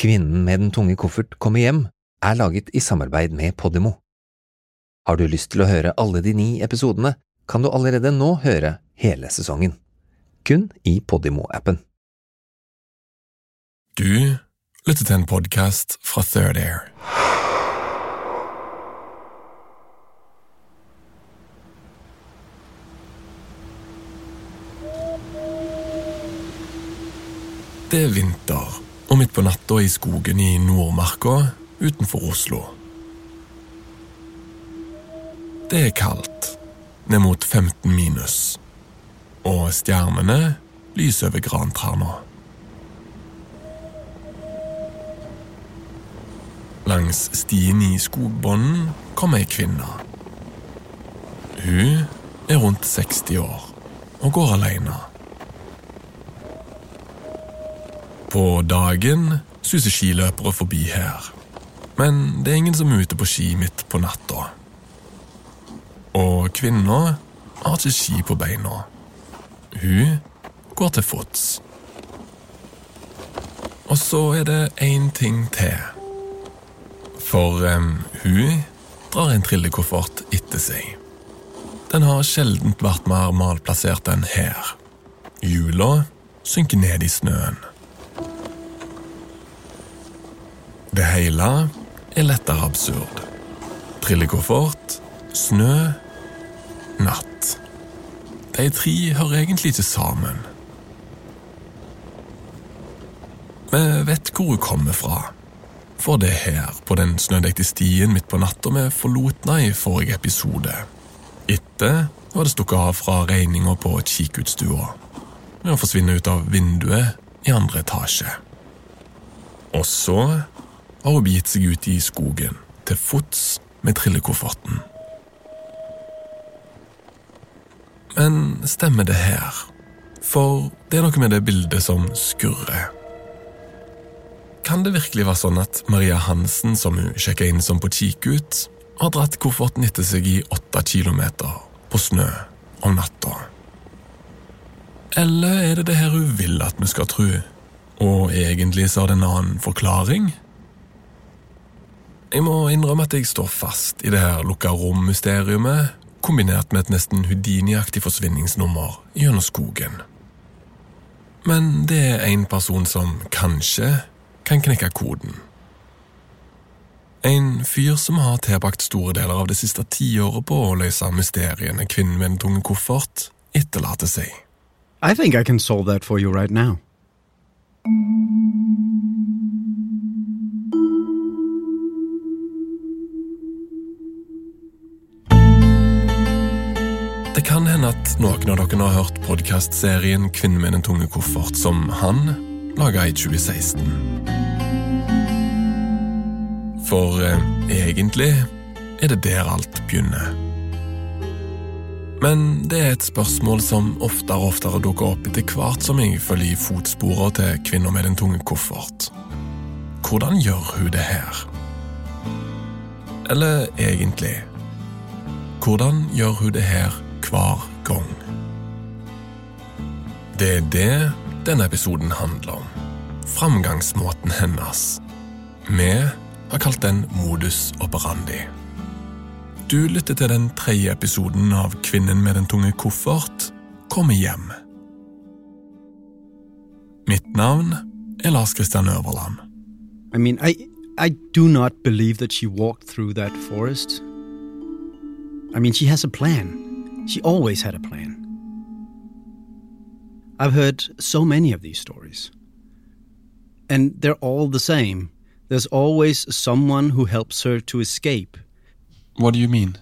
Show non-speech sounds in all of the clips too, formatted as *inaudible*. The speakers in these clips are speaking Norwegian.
Kvinnen med den tunge koffert kommer hjem er laget i samarbeid med Podimo. Har du lyst til å høre alle de ni episodene, kan du allerede nå høre hele sesongen. Kun i Podimo-appen. Du lytter til en podkast fra Third Air. Det er vinter, og midt på natta i skogen i Nordmarka utenfor Oslo. Det er kaldt, ned mot 15 minus, og stjernene lyser over grantrærne. Langs stien i skogbunnen kommer ei kvinne. Hun er rundt 60 år og går alene. På dagen suser skiløpere forbi her, men det er ingen som er ute på ski midt på natta. Og kvinna har ikke ski på beina. Hun går til fots. Og så er det én ting til. For um, hun drar en trillekoffert etter seg. Den har sjelden vært mer malplassert enn her. Hjula synker ned i snøen. Det hele er lettere absurd. Trillekoffert, snø, natt. De tre hører egentlig ikke sammen. Vi vet hvor hun kommer fra. For det er her, på den snødekte stien midt på natta vi forlot henne i forrige episode. Etter var det stukket av fra regninga på kikkutstua. med å forsvinne ut av vinduet i andre etasje. Og så har hun begitt seg ut i skogen, til fots med trillekofferten. Men stemmer det her? For det er noe med det bildet som skurrer. Kan det virkelig være sånn at Maria Hansen, som hun sjekka inn som på kikkut, har dratt kofferten etter seg i åtte kilometer på snø om natta? Eller er det det her hun vil at vi skal tro, og egentlig så har det en annen forklaring? Jeg må innrømme at jeg står fast i det her lukka rom-mysteriumet, kombinert med et nesten Houdini-aktig forsvinningsnummer gjennom skogen. Men det er en person som kanskje kan knekke koden. En fyr som har tilbrakt store deler av det siste tiåret på å løse mysteriene kvinnen med en tung koffert etterlater seg. I think I can solve that for you right now. Det kan hende at noen av dere har hørt podkastserien Kvinnen med den tunge koffert, som han laga i 2016. For eh, egentlig er det der alt begynner. Men det er et spørsmål som oftere og oftere dukker opp etter hvert som jeg følger i fotsporene til kvinner med den tunge koffert. Hvordan gjør hun det her? Eller egentlig Hvordan gjør hun det her hver gang? Det er det denne episoden handler om. Framgangsmåten hennes. Vi har kalt den modus operandi. Du lytter til den tredje episoden av Kvinnen med den tunge koffert kommer hjem. Mitt navn er Lars Kristian Øverland. I mean, I I do not believe that she walked through that forest. I mean, she has a plan. She always had a plan. I've heard so many of these stories. And they're all the same. There's always someone who helps her to escape. What do you mean?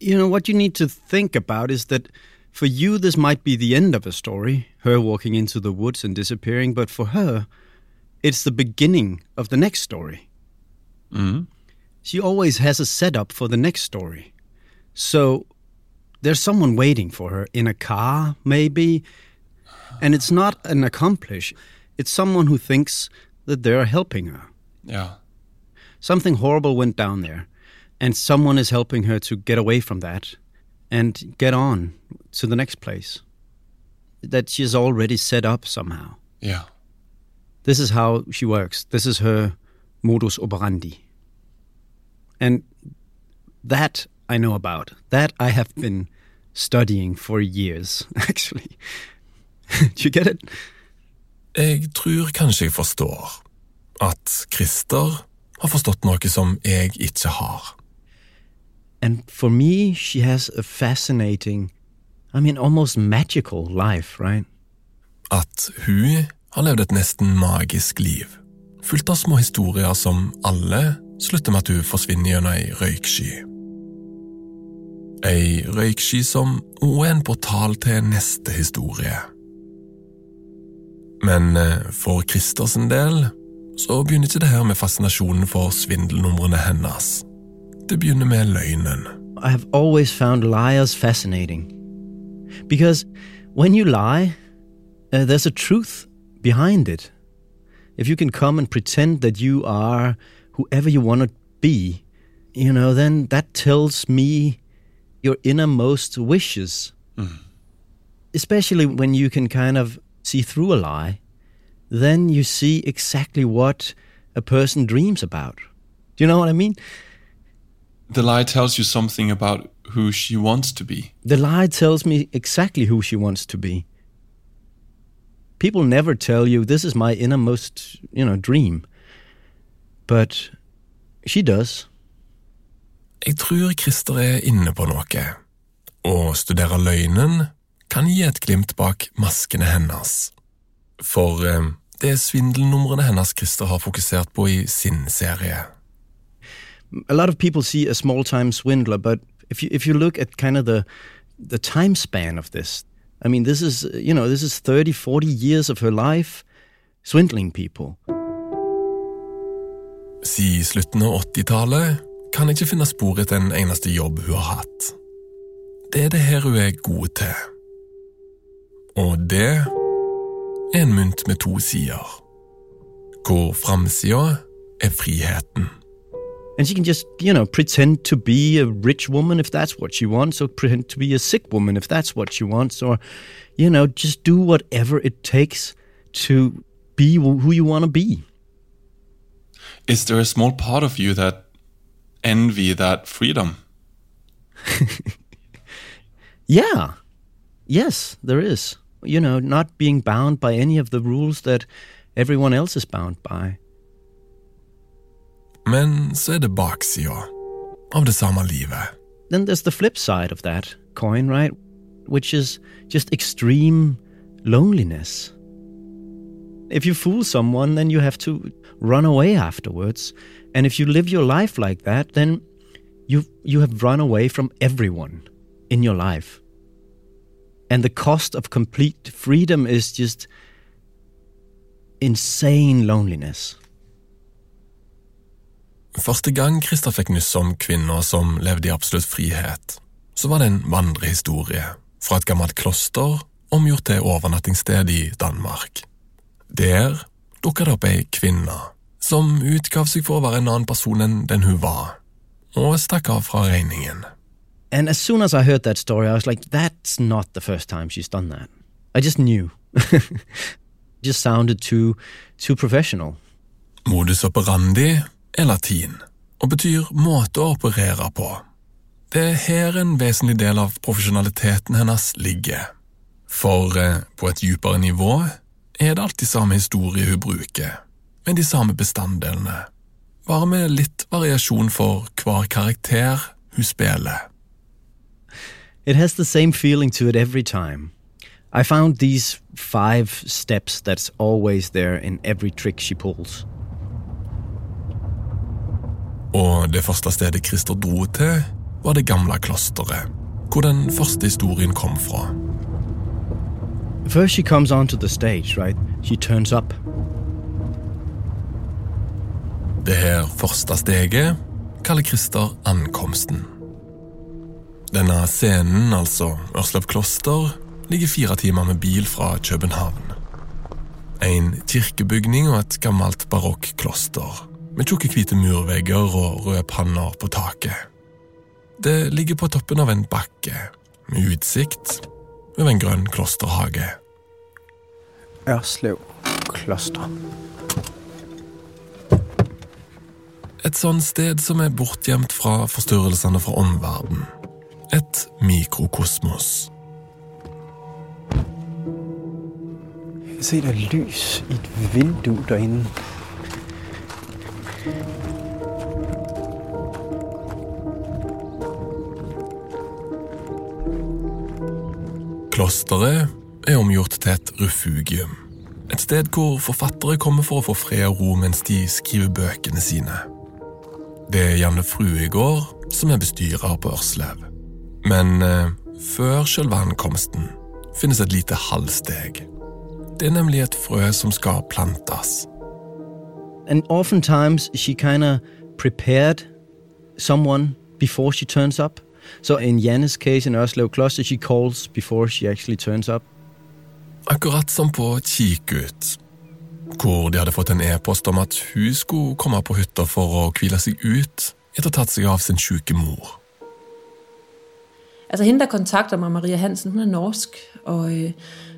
You know, what you need to think about is that for you, this might be the end of a story, her walking into the woods and disappearing, but for her, it's the beginning of the next story. Mm. She always has a setup for the next story. So there's someone waiting for her in a car, maybe, and it's not an accomplice, it's someone who thinks that they're helping her. Yeah. Something horrible went down there, and someone is helping her to get away from that and get on to the next place. That she's already set up somehow. Yeah. This is how she works. This is her modus operandi. And that I know about. That I have been studying for years, *laughs* actually. Do you get it? Jeg tror kanskje jeg forstår at Christer har forstått noe som jeg ikke har. And for me, she has a fascinating, I mean, almost magical life, right? At hun har levd et nesten magisk liv, fullt av små historier som alle slutter med at hun forsvinner gjennom ei røyksky. Ei røyksky som også er en portal til neste historie. Men eh, for Christer sin del så begynner ikke det her med fascinasjonen for svindelnumrene hennes. Det begynner med løgnen. I have always found liars fascinating. Because when you lie, uh, there's a truth behind it. If you can come and pretend that you are whoever you want to be, you know, then that tells me your innermost wishes. Mm. Especially when you can kind of see through a lie, then you see exactly what a person dreams about. Do you know what I mean? The lie tells you something about who she wants to be. The lie tells me exactly who she wants to be. People never tell you this is my innermost, you know, dream. But she does. Jeg tror Christer er inne på noe. Å studere løgnen kan gi et glimt bak maskene hennes. For eh, det er svindelnumrene hennes Christer har fokusert på i sin serie. A lot of people see a small time swindler, but if you if you look at kind of the the time span of this, I mean this is you know, this is 30, 40 years of her life swindling people. Siden slutten av 80-tallet kan ikke finne spor etter en eneste jobb hun har hatt. Det er det her hun er god til. Og det er en mynt med to sider. Hvor framsida er friheten. And she can just, you know, pretend to be a rich woman if that's what she wants, or pretend to be a sick woman if that's what she wants, or, you know, just do whatever it takes to be who you want to be. Is there a small part of you that envy that freedom? *laughs* Yeah. Yes, there is. You know, not being bound by any of the rules that everyone else is bound by. Men så er det baksida av det samme livet. Then there's the flip side of that coin, right? Which is just extreme loneliness. If you fool someone, then you have to run away afterwards. And if you live your life like that, then you you have run away from everyone in your life. And the cost of complete freedom is just insane loneliness. Første gang Christer fikk nyss om kvinner som levde i absolutt frihet, så var det en vandrehistorie fra et gammelt kloster omgjort til overnattingssted i Danmark. Der dukka det opp ei kvinne som utgav seg for å være en annen person enn den hun var, og stakk av fra regningen. And as soon as I heard that story, I was like, that's not the first time she's done that. I just knew. *laughs* just sounded too too professional. Modus operandi er latin og betyr måte å operere på. Det er her en vesentlig del av profesjonaliteten hennes ligger. For eh, på et dypere nivå er det alltid samme historie hun bruker, med de samme bestanddelene, bare med litt variasjon for hver karakter hun spiller. It has the same feeling to it every time. I found these five steps that's always there in every trick she pulls. Og det første stedet Christer dro til, var det gamle klosteret, hvor den første historien kom fra. First, she comes onto the stage, right? She turns up. Det her første steget kaller Christer ankomsten. Denne scenen, altså Ørsløv kloster, ligger fire timer med bil fra København. En kirkebygning og et gammelt barokkloster, med tjukke hvite murvegger og røde panner på taket. Det ligger på toppen av en bakke, med utsikt over en grønn klosterhage. Ørslev kloster. Et sånt sted som er bortgjemt fra forstyrrelsene fra omverdenen. Et mikrokosmos. Se, ser er lys i et vindu derinde. Klosteret er omgjort til et refugium. Et sted hvor forfattere kommer for å få fred og ro mens de skriver bøkene sine. Det er Janne Fruegård som er bestyrer på Ørslev. Men eh, før selve ankomsten finnes et lite halvsteg. Det er nemlig et frø som skal plantes. And oftentimes she kind of prepared someone before she turns up. So in Janne's case in Ørslev Kloster, she calls before she actually turns up. Akkurat som på Kikut, hvor de hadde fått en e-post om at hun skulle komme på hytta for å hvile seg ut etter å ha tatt seg av sin syke mor. Altså hende, der kontakter meg, Maria Hansen, hun er norsk, og, øh,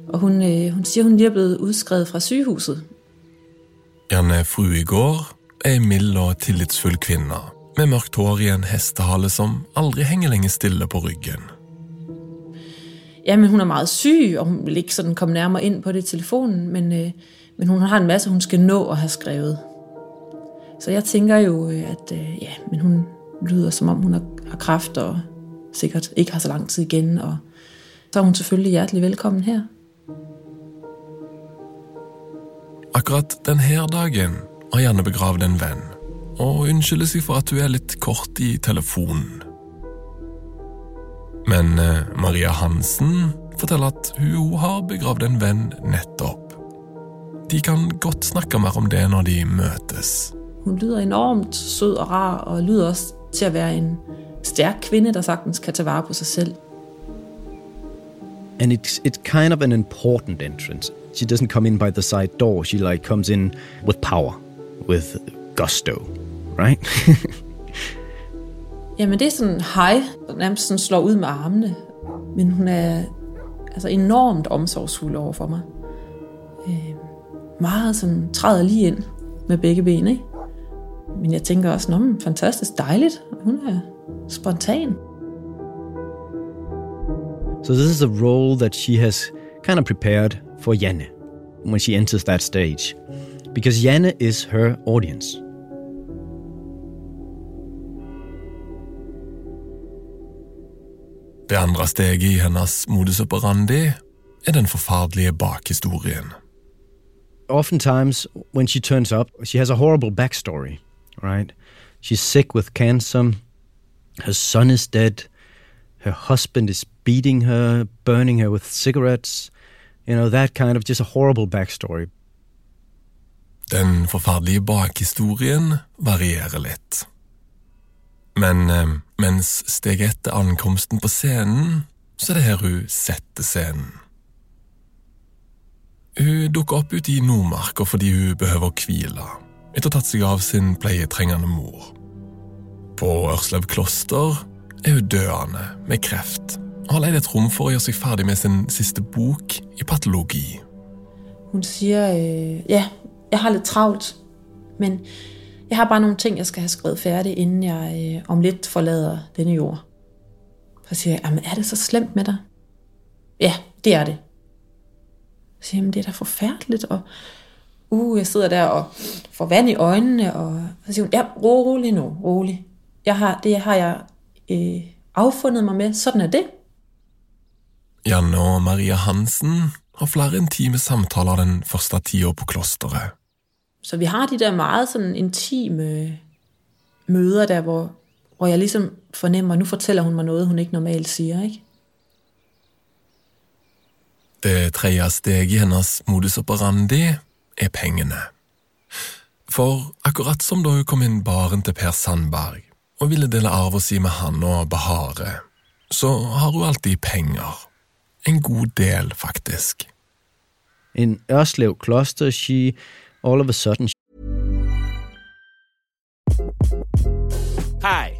og hun, øh, hun sier hun lige er blevet utskrevet fra sygehuset. Janne Fruegård er en mild og tillitsfull kvinne, med mørkt hår i en hestehale som aldri henger lenge stille på ryggen. Ja, men hun er meget syg, og hun vil ikke komme nærmere inn på det i telefonen, men, øh, men hun har en masse, hun skal nå å have skrevet. Så jeg tænker jo, øh, at øh, ja, men hun lyder som om, hun har, kraft og sikkert ikke har så lang tid igen, og så er hun selvfølgelig hjertelig velkommen her. Akkurat denne dagen har Janne begravd en venn, og unnskylder seg for at hun er litt kort i telefonen. Men eh, Maria Hansen forteller at hun har begravd en venn nettopp. De kan godt snakke mer om det når de møtes. Hun lyder enormt sød og rar, og lyder også til å være en stærk kvinne der sagtens kan ta vare på seg selv. And it's it's kind of an important entrance. She doesn't come in by the side door. She like comes in with power, with gusto, right? *laughs* Jamen det er sådan hej, nærmest sådan slår ud med armene. Men hun er altså enormt omsorgsfuld over for mig. Øh, meget sådan træder lige ind med begge ben, ikke? Men jeg tænker også, at fantastisk dejligt. Hun er spontan. so this is a role that she has kind of prepared for Janne when she enters that stage, because Janne is her audience. Det andre steget i hennes modus operandi er den forferdelige bakhistorien. Oftentimes when she turns up, she has a horrible backstory, right? She's sick with cancer. Her son is dead. Her husband is beating her, burning her with cigarettes. You know, that kind of just a horrible backstory. Den forferdelige bakhistorien varierer litt. Men eh, mens steg etter ankomsten på scenen, så er det her hun setter scenen. Hun dukker opp ute i Nordmarka fordi hun behøver hvile, etter å ha tatt seg av sin pleietrengende mor. På Ørslev kloster er hun døende med kreft, og har leid et rom for å gjøre seg ferdig med sin siste bok i patologi. Hun siger, øh, ja, jeg har litt travlt, men jeg har bare noen ting, jeg skal ha skrevet ferdig innen jeg øh, om litt forlader denne jord. Så sier jeg, "Jamen, er det så slemt med deg? Ja, det er det. Siger jamen det er da forfærdeligt, og uh, jeg sidder der og får vand i øjnene, og så siger hun, ja, rolig nu, rolig. Jeg har, det har jeg øh, affundet mig med, sådan er det. Janne og Maria Hansen har flere intime samtaler den første tida på klosteret. Så vi har de der meget sådan intime møder der, hvor, hvor jeg ligesom fornemmer, nu fortæller hun mig noget, hun ikke normalt siger, ikke? Det tredje steget i hennes modus operandi er pengene. For akkurat som da hun kom inn baren til Per Sandberg og ville dele arv og si med han og Bahare, så har hun alltid penger. En god del, faktisk. In Ørslev Kloster, she all of a sudden Hi,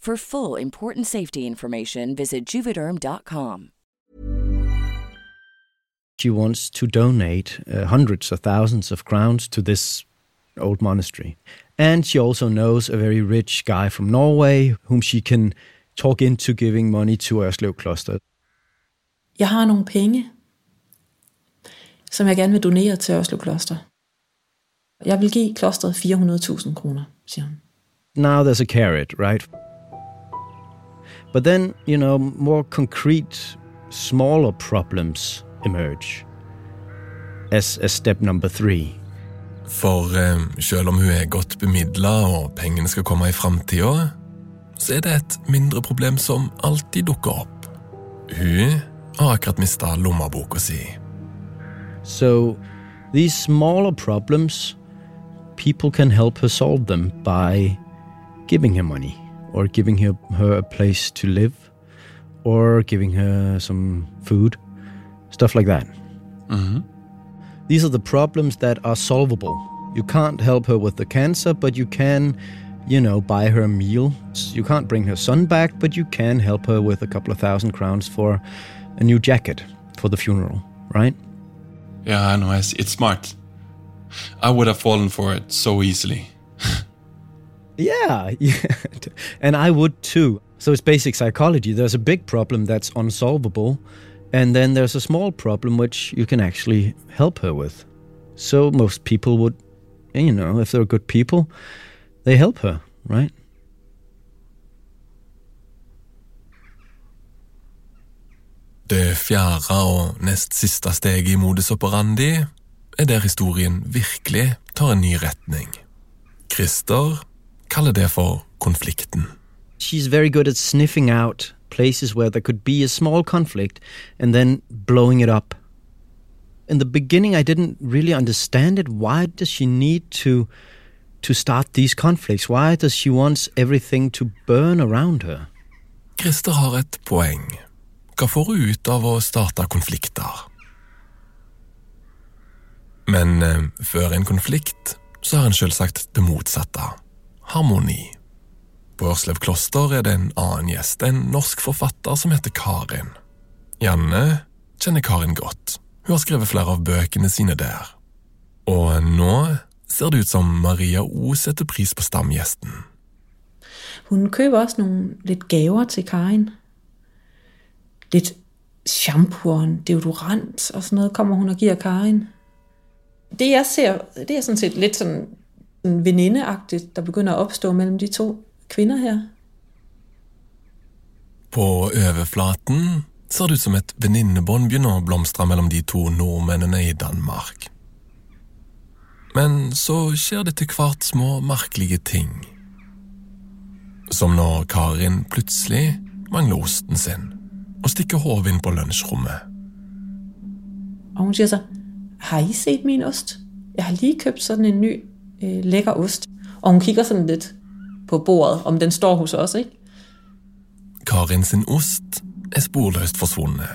For full important safety information, visit juvederm.com. she wants to donate uh, hundreds of thousands of crowns to this old monastery. And she also knows a very rich guy from Norway whom she can talk into giving money to Ørslev Kloster. Jeg har nogle penge, som jeg gerne vil donere til Ørslev Kloster. Jeg vil give klosteret 400.000 kroner, siger hun. Now there's a carrot, right? But then, you know, more concrete, smaller problems emerge as, as step number three. For eh, selv om hun er godt bemidla og pengene skal komme i framtida, så er det et mindre problem som alltid dukker opp. Hun har akkurat mista lommeboka si. So these smaller problems, people can help her solve them by giving her money or giving her, her a place to live or giving her some food, stuff like that. Mm-hmm. These are the problems that are solvable. You can't help her with the cancer, but you can, you know, buy her a meal. You can't bring her son back, but you can help her with a couple of thousand crowns for a new jacket for the funeral, right? Yeah, I know. It's smart. I would have fallen for it so easily. Yeah, *laughs* yeah. And I would too. So it's basic psychology. There's a big problem that's unsolvable, And then there's a small problem which you can actually help her with. So most people would, you know, if they're good people, they help her, right? Det fjerde og nest siste steget i modus operandi er der historien virkelig tar en ny retning. Christer kaller det for konflikten. She's very good at sniffing out places where there could be a small conflict and then blowing it up. In the beginning, I didn't really understand it. Why does she need to to start these conflicts? Why does she want everything to burn around her? Christer har et poeng. Hva får hun ut av å starte konflikter? Men eh, før en konflikt så har en selvsagt det motsatte harmoni. På Ørslev kloster er det en annen gjest, en norsk forfatter som heter Karin. Janne kjenner Karin godt, hun har skrevet flere av bøkene sine der. Og nå ser det ut som Maria O setter pris på stamgjesten. Hun kjøper også noen litt gaver til Karin. Litt shampoo og deodorant og sånn noe kommer hun og gir Karin. Det jeg ser, det er sådan set litt sådan, sådan venindeagtigt, der begynder at opstå mellem de to kvinder her. På overflaten ser det ut som et venninnebånd begynner å blomstre mellom de to nordmennene i Danmark. Men så skjer det til hvert små merkelige ting. Som når Karin plutselig mangler osten sin og stikker hodet inn på lunsjrommet. Og hun sier så, har I sett min ost? Jeg har lige kjøpt sådan en ny øh, lækker ost. Og hun kigger sådan lidt på bordet, om den står hos os, ikke? Karin sin ost er sporløst forsvunnet.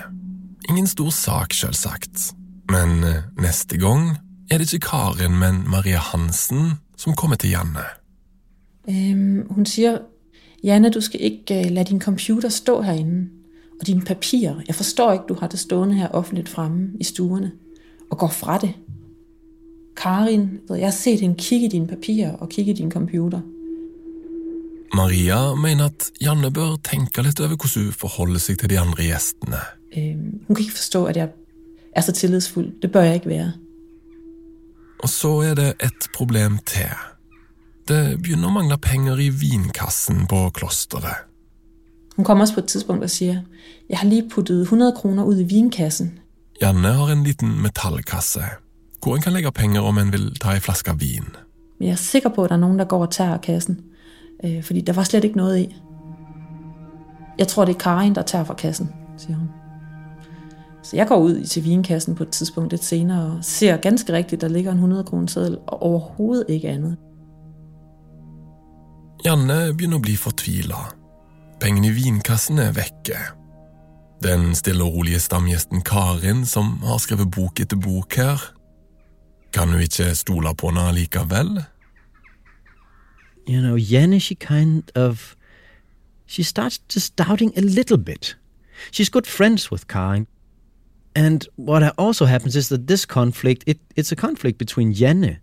Ingen stor sak, selvsagt. Men eh, neste gang er det ikke Karin, men Maria Hansen som kommer til Janne. Øhm, hun siger, Janne, du skal ikke la lade din computer stå herinde. Og dine papirer. Jeg forstår ikke, du har det stående her offentligt fremme i stuerne. Og går fra det. Karin, jeg har set hende kigge i dine papirer og kigge i din computer. Maria mener at Janne bør tenke litt over hvordan hun forholder seg til de andre gjestene. Øhm, hun kan ikke forstå, at jeg er så tillitsfull. Det bør jeg ikke være. Og så er det et problem til. Det begynner å mangle penger i vinkassen på klosteret. Hun kommer også på et tidspunkt og sier jeg har lige puttet 100 kroner ut i vinkassen. Janne har en liten metallkasse, hvor en kan legge penger om en vil ta en flaske vin. Men jeg er sikker på, at det er noen der går og tager kassen. Øh, fordi der var slett ikke noe i. Jeg tror, det er Karin, der tager fra kassen, sier hun. Så jeg går ut til vinkassen på et tidspunkt litt senere og ser ganske riktig der ligger en 100 kroner seddel og overhovedet ikke annet. Janne begynner å bli fortvila. Pengene i vinkassen er vekke. Den stille og rolige stamgjesten Karin, som har skrevet bok etter bok her, kan ikke stole på henne likevel? You know, Jenny, she kind of. She starts just doubting a little bit. She's good friends with Karin. And what also happens is that this conflict, it, it's a conflict between Jenny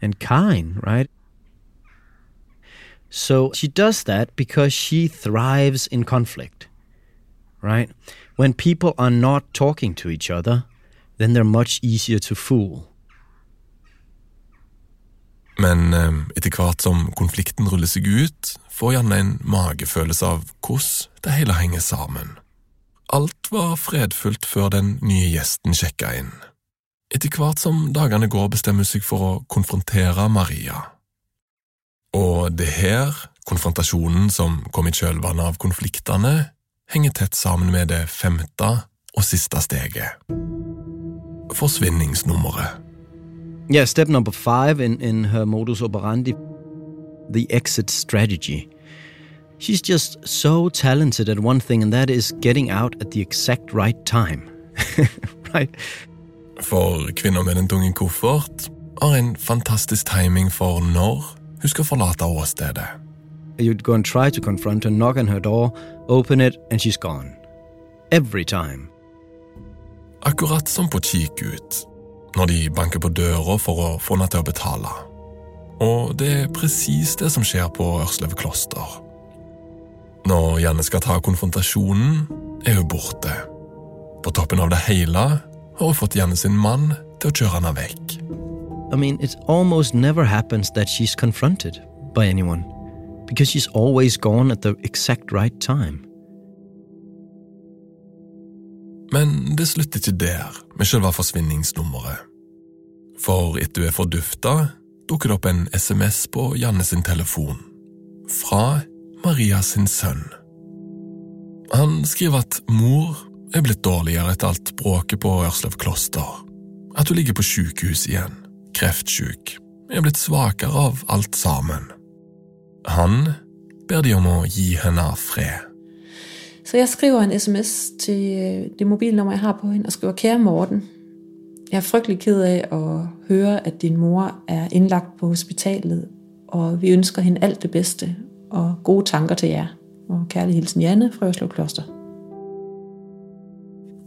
and Karin, right? So she does that because she thrives in conflict, right? When people are not talking to each other, then they're much easier to fool. Men eh, etter hvert som konflikten ruller seg ut, får Janne en magefølelse av hvordan det hele henger sammen. Alt var fredfullt før den nye gjesten sjekka inn. Etter hvert som dagene går, bestemmer hun seg for å konfrontere Maria. Og det her, konfrontasjonen som kom i kjølvannet av konfliktene, henger tett sammen med det femte og siste steget. Forsvinningsnummeret. Yeah, step number five in, in her modus operandi the exit strategy. She's just so talented at one thing, and that is getting out at the exact right time. *laughs* right? For kvinner med den tunge koffert har en fantastisk timing for når hun skal forlate åstedet. You'd go and try to confront her, knock on her door, open it, and she's gone. Every time. Akkurat som på Kikut, når de banker på døra for å få henne til å betale. Og det er presis det som skjer på Ørslev kloster. Når Janne skal ta konfrontasjonen, er hun borte. På toppen av det hele har hun fått Janne sin mann til å kjøre henne vekk. I mean, it almost never happens that she's confronted by anyone because she's always gone at the exact right time. Men det slutter ikke der, med selve forsvinningsnummeret. For etter hun er fordufta, dukker det opp en SMS på Janne sin telefon. Fra Maria sin sønn. Han skriver at mor er blitt dårligere etter alt bråket på Ørsløv kloster. At hun ligger på sykehus igjen, kreftsjuk, er blitt svakere av alt sammen. Han ber de om å gi henne fred. Så jeg skriver en sms til det mobilnummer jeg har på henne, og skriver 'Kære Morten'. Jeg er fryktelig ked af at høre, at din mor er indlagt på hospitalet, og vi ønsker hende alt det bedste og gode tanker til jer. Og kærlig hilsen Janne fra Øslo Kloster.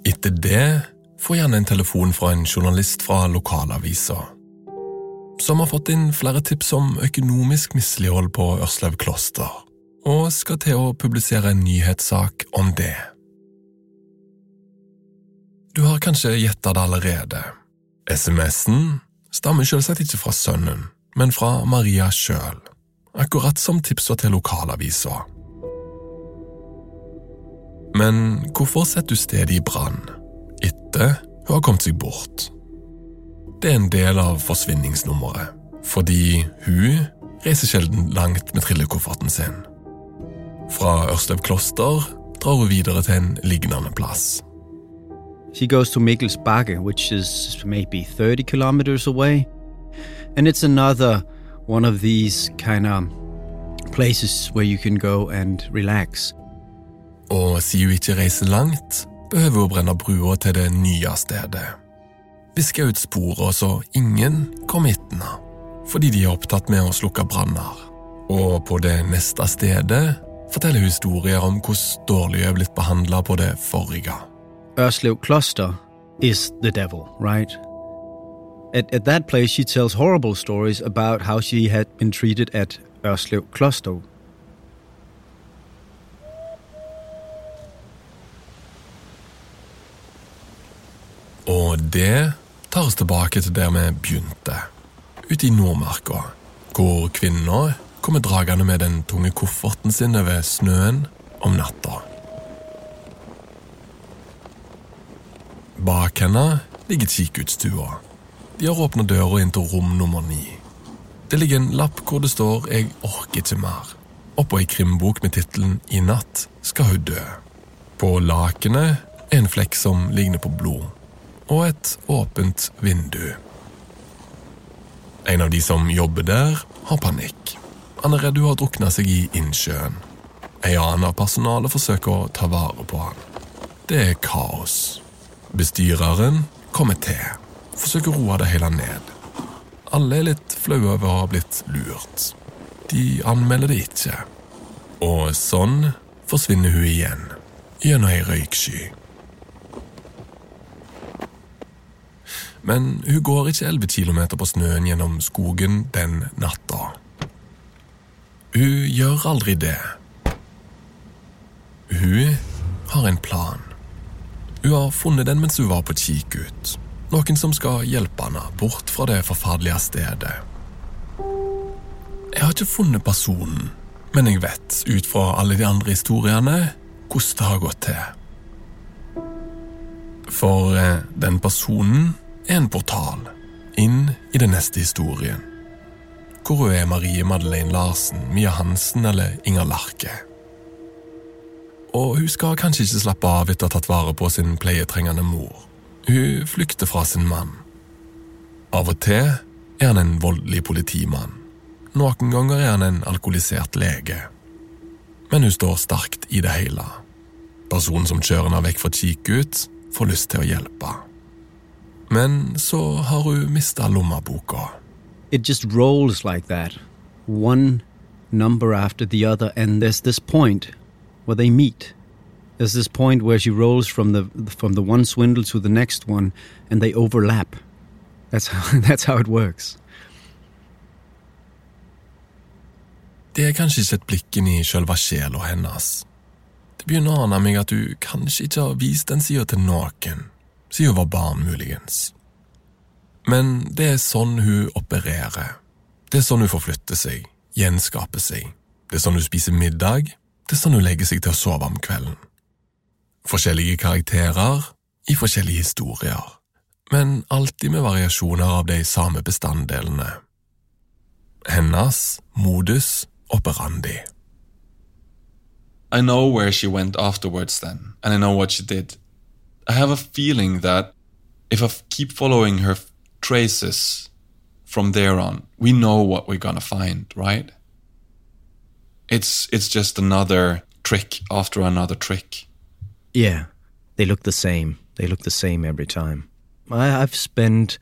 Etter det får Janne en telefon fra en journalist fra lokalavisa, som har fått inn flere tips om økonomisk mislighold på Ørsløv kloster, og skal til å publisere en nyhetssak om det. Du har kanskje gjetta det allerede. SMS-en stammer selvsagt ikke fra sønnen, men fra Maria sjøl, akkurat som tipsa til lokalavisa. Men hvorfor setter du stedet i brann etter hun har kommet seg bort? Det er en del av forsvinningsnummeret, fordi hun reiser sjelden langt med trillekofferten sin. Fra Ørstev kloster drar hun videre til en lignende plass. She goes to Mikkelsbakke, which is maybe 30 kilometers away. And it's another one of these kind of places where you can go and relax. Og siden hun ikke reiser langt, behøver hun brenne brua til det nye stedet. Viske ut sporene så ingen kommer etter henne, fordi de er opptatt med å slukke branner. Og på det neste stedet forteller historier om hvordan dårlig jeg er blitt behandla på det forrige. Ørslev Kloster is the devil, right? At, at that place, she tells horrible stories about how she had been treated at Ørslev Kloster. Og det tar oss tilbake til der vi begynte, ute i Nordmarka, hvor kvinna kommer dragende med den tunge kofferten sin over snøen om natta. Bak henne ligger kikkuttstua. De har åpna døra inn til rom nummer ni. Det ligger en lapp hvor det står 'Jeg orker ikke mer', oppå ei krimbok med tittelen 'I natt skal hun dø'. På lakenet er en flekk som ligner på blod, og et åpent vindu. En av de som jobber der, har panikk. Han er redd hun har drukna seg i innsjøen. En annen av personalet forsøker å ta vare på han. Det er kaos. Bestyreren kommer til, forsøker å roe det hele ned. Alle er litt flaue over å ha blitt lurt. De anmelder det ikke. Og sånn forsvinner hun igjen, gjennom ei røyksky. Men hun går ikke 11 kilometer på snøen gjennom skogen den natta. Hun gjør aldri det. Hun har en plan. Hun har funnet den mens hun var på kikkut. Noen som skal hjelpe henne bort fra det forferdelige stedet. Jeg har ikke funnet personen, men jeg vet ut fra alle de andre historiene hvordan det har gått til. For eh, den personen er en portal inn i den neste historien. Hvor hun er Marie Madeleine Larsen, Mia Hansen eller Inger Larke. Og hun skal kanskje ikke slappe av etter å ha tatt vare på sin pleietrengende mor. Hun flykter fra sin mann. Av og til er han en voldelig politimann. Noen ganger er han en alkoholisert lege. Men hun står sterkt i det hele. Personen som kjører henne vekk fra kikkut, får lyst til å hjelpe. Men så har hun mista lommeboka. It just rolls like that. One number after the other, and there's this point where they meet. There's this point where she rolls from the from the one swindle to the next one, and they overlap. That's how *laughs* that's how it works. Det er kanskje ikke et blikk inn i sjølve sjela hennes. Det Det begynner å ane meg at du kanskje ikke har vist den sida til noen, siden var barn, muligens. Men det er sånn hun opererer. Det er sånn hun forflytter seg, gjenskaper seg. Det er sånn hun spiser middag, det er sånn hun legger seg til å sove om kvelden. Forskjellige karakterer i forskjellige historier, men alltid med variasjoner av de samme bestanddelene. Hennes modus operandi. I know where she went afterwards then, and I know what she did. I have a feeling that if I keep following her traces from there on, we know what we're gonna find, right? It's it's just another trick after another trick. Yeah, they look the same. They look the same every time. I, I've spent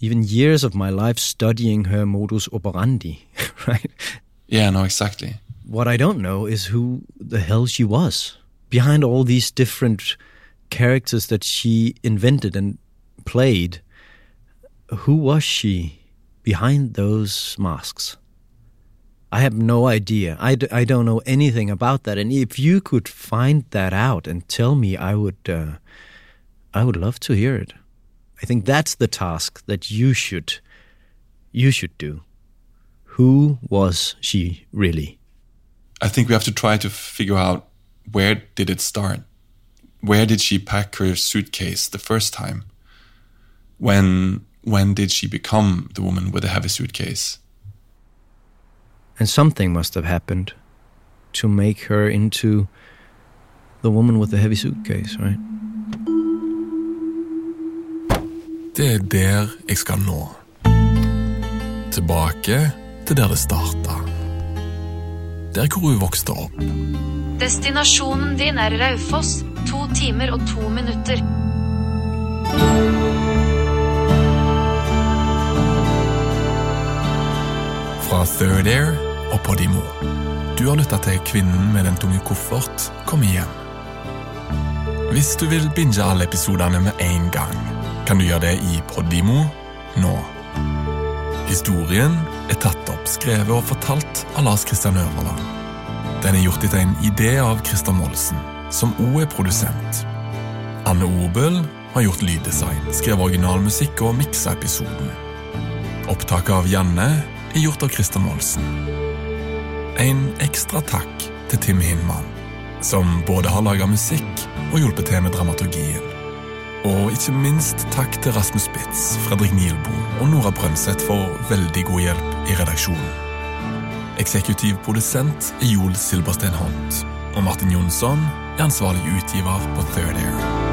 even years of my life studying her modus operandi, *laughs* right? Yeah, no, exactly. What I don't know is who the hell she was behind all these different characters that she invented and played. Who was she behind those masks? I have no idea. I, d- I don't know anything about that. And if you could find that out and tell me, I would, uh, I would love to hear it. I think that's the task that you should, you should do. Who was she really? I think we have to try to figure out where did it start? Where did she pack her suitcase the first time? When when did she become the woman with the heavy suitcase? And something must have happened to make her into the woman with the heavy suitcase, right? Det er der jeg skal nå. Tilbake til der det starta. Der hvor hun vokste opp. Destinasjonen din er Raufoss. To timer og to minutter. Fra Third Air og Podimo. Du har lytta til Kvinnen med den tunge koffert kom igjen. Hvis du vil binge alle episodene med en gang, kan du gjøre det i Podimo nå. Historien er tatt opp, skrevet og fortalt av Lars Kristian Øverland. Den er gjort etter en idé av Christer Molsen, som òg er produsent. Anne Obel har gjort lyddesign, skrevet originalmusikk og miksa episoden. Opptaket av Janne er gjort av Christer Molsen. En ekstra takk til Tim Hinman, som både har laga musikk og hjulpet til med dramaturgien. Og ikke minst takk til Rasmus Spitz, Fredrik Nielbo og Nora Brønseth for veldig god hjelp i redaksjonen. Eksekutiv produsent er Joel Silberstein Hont, og Martin Jonsson er ansvarlig utgiver på Third Air.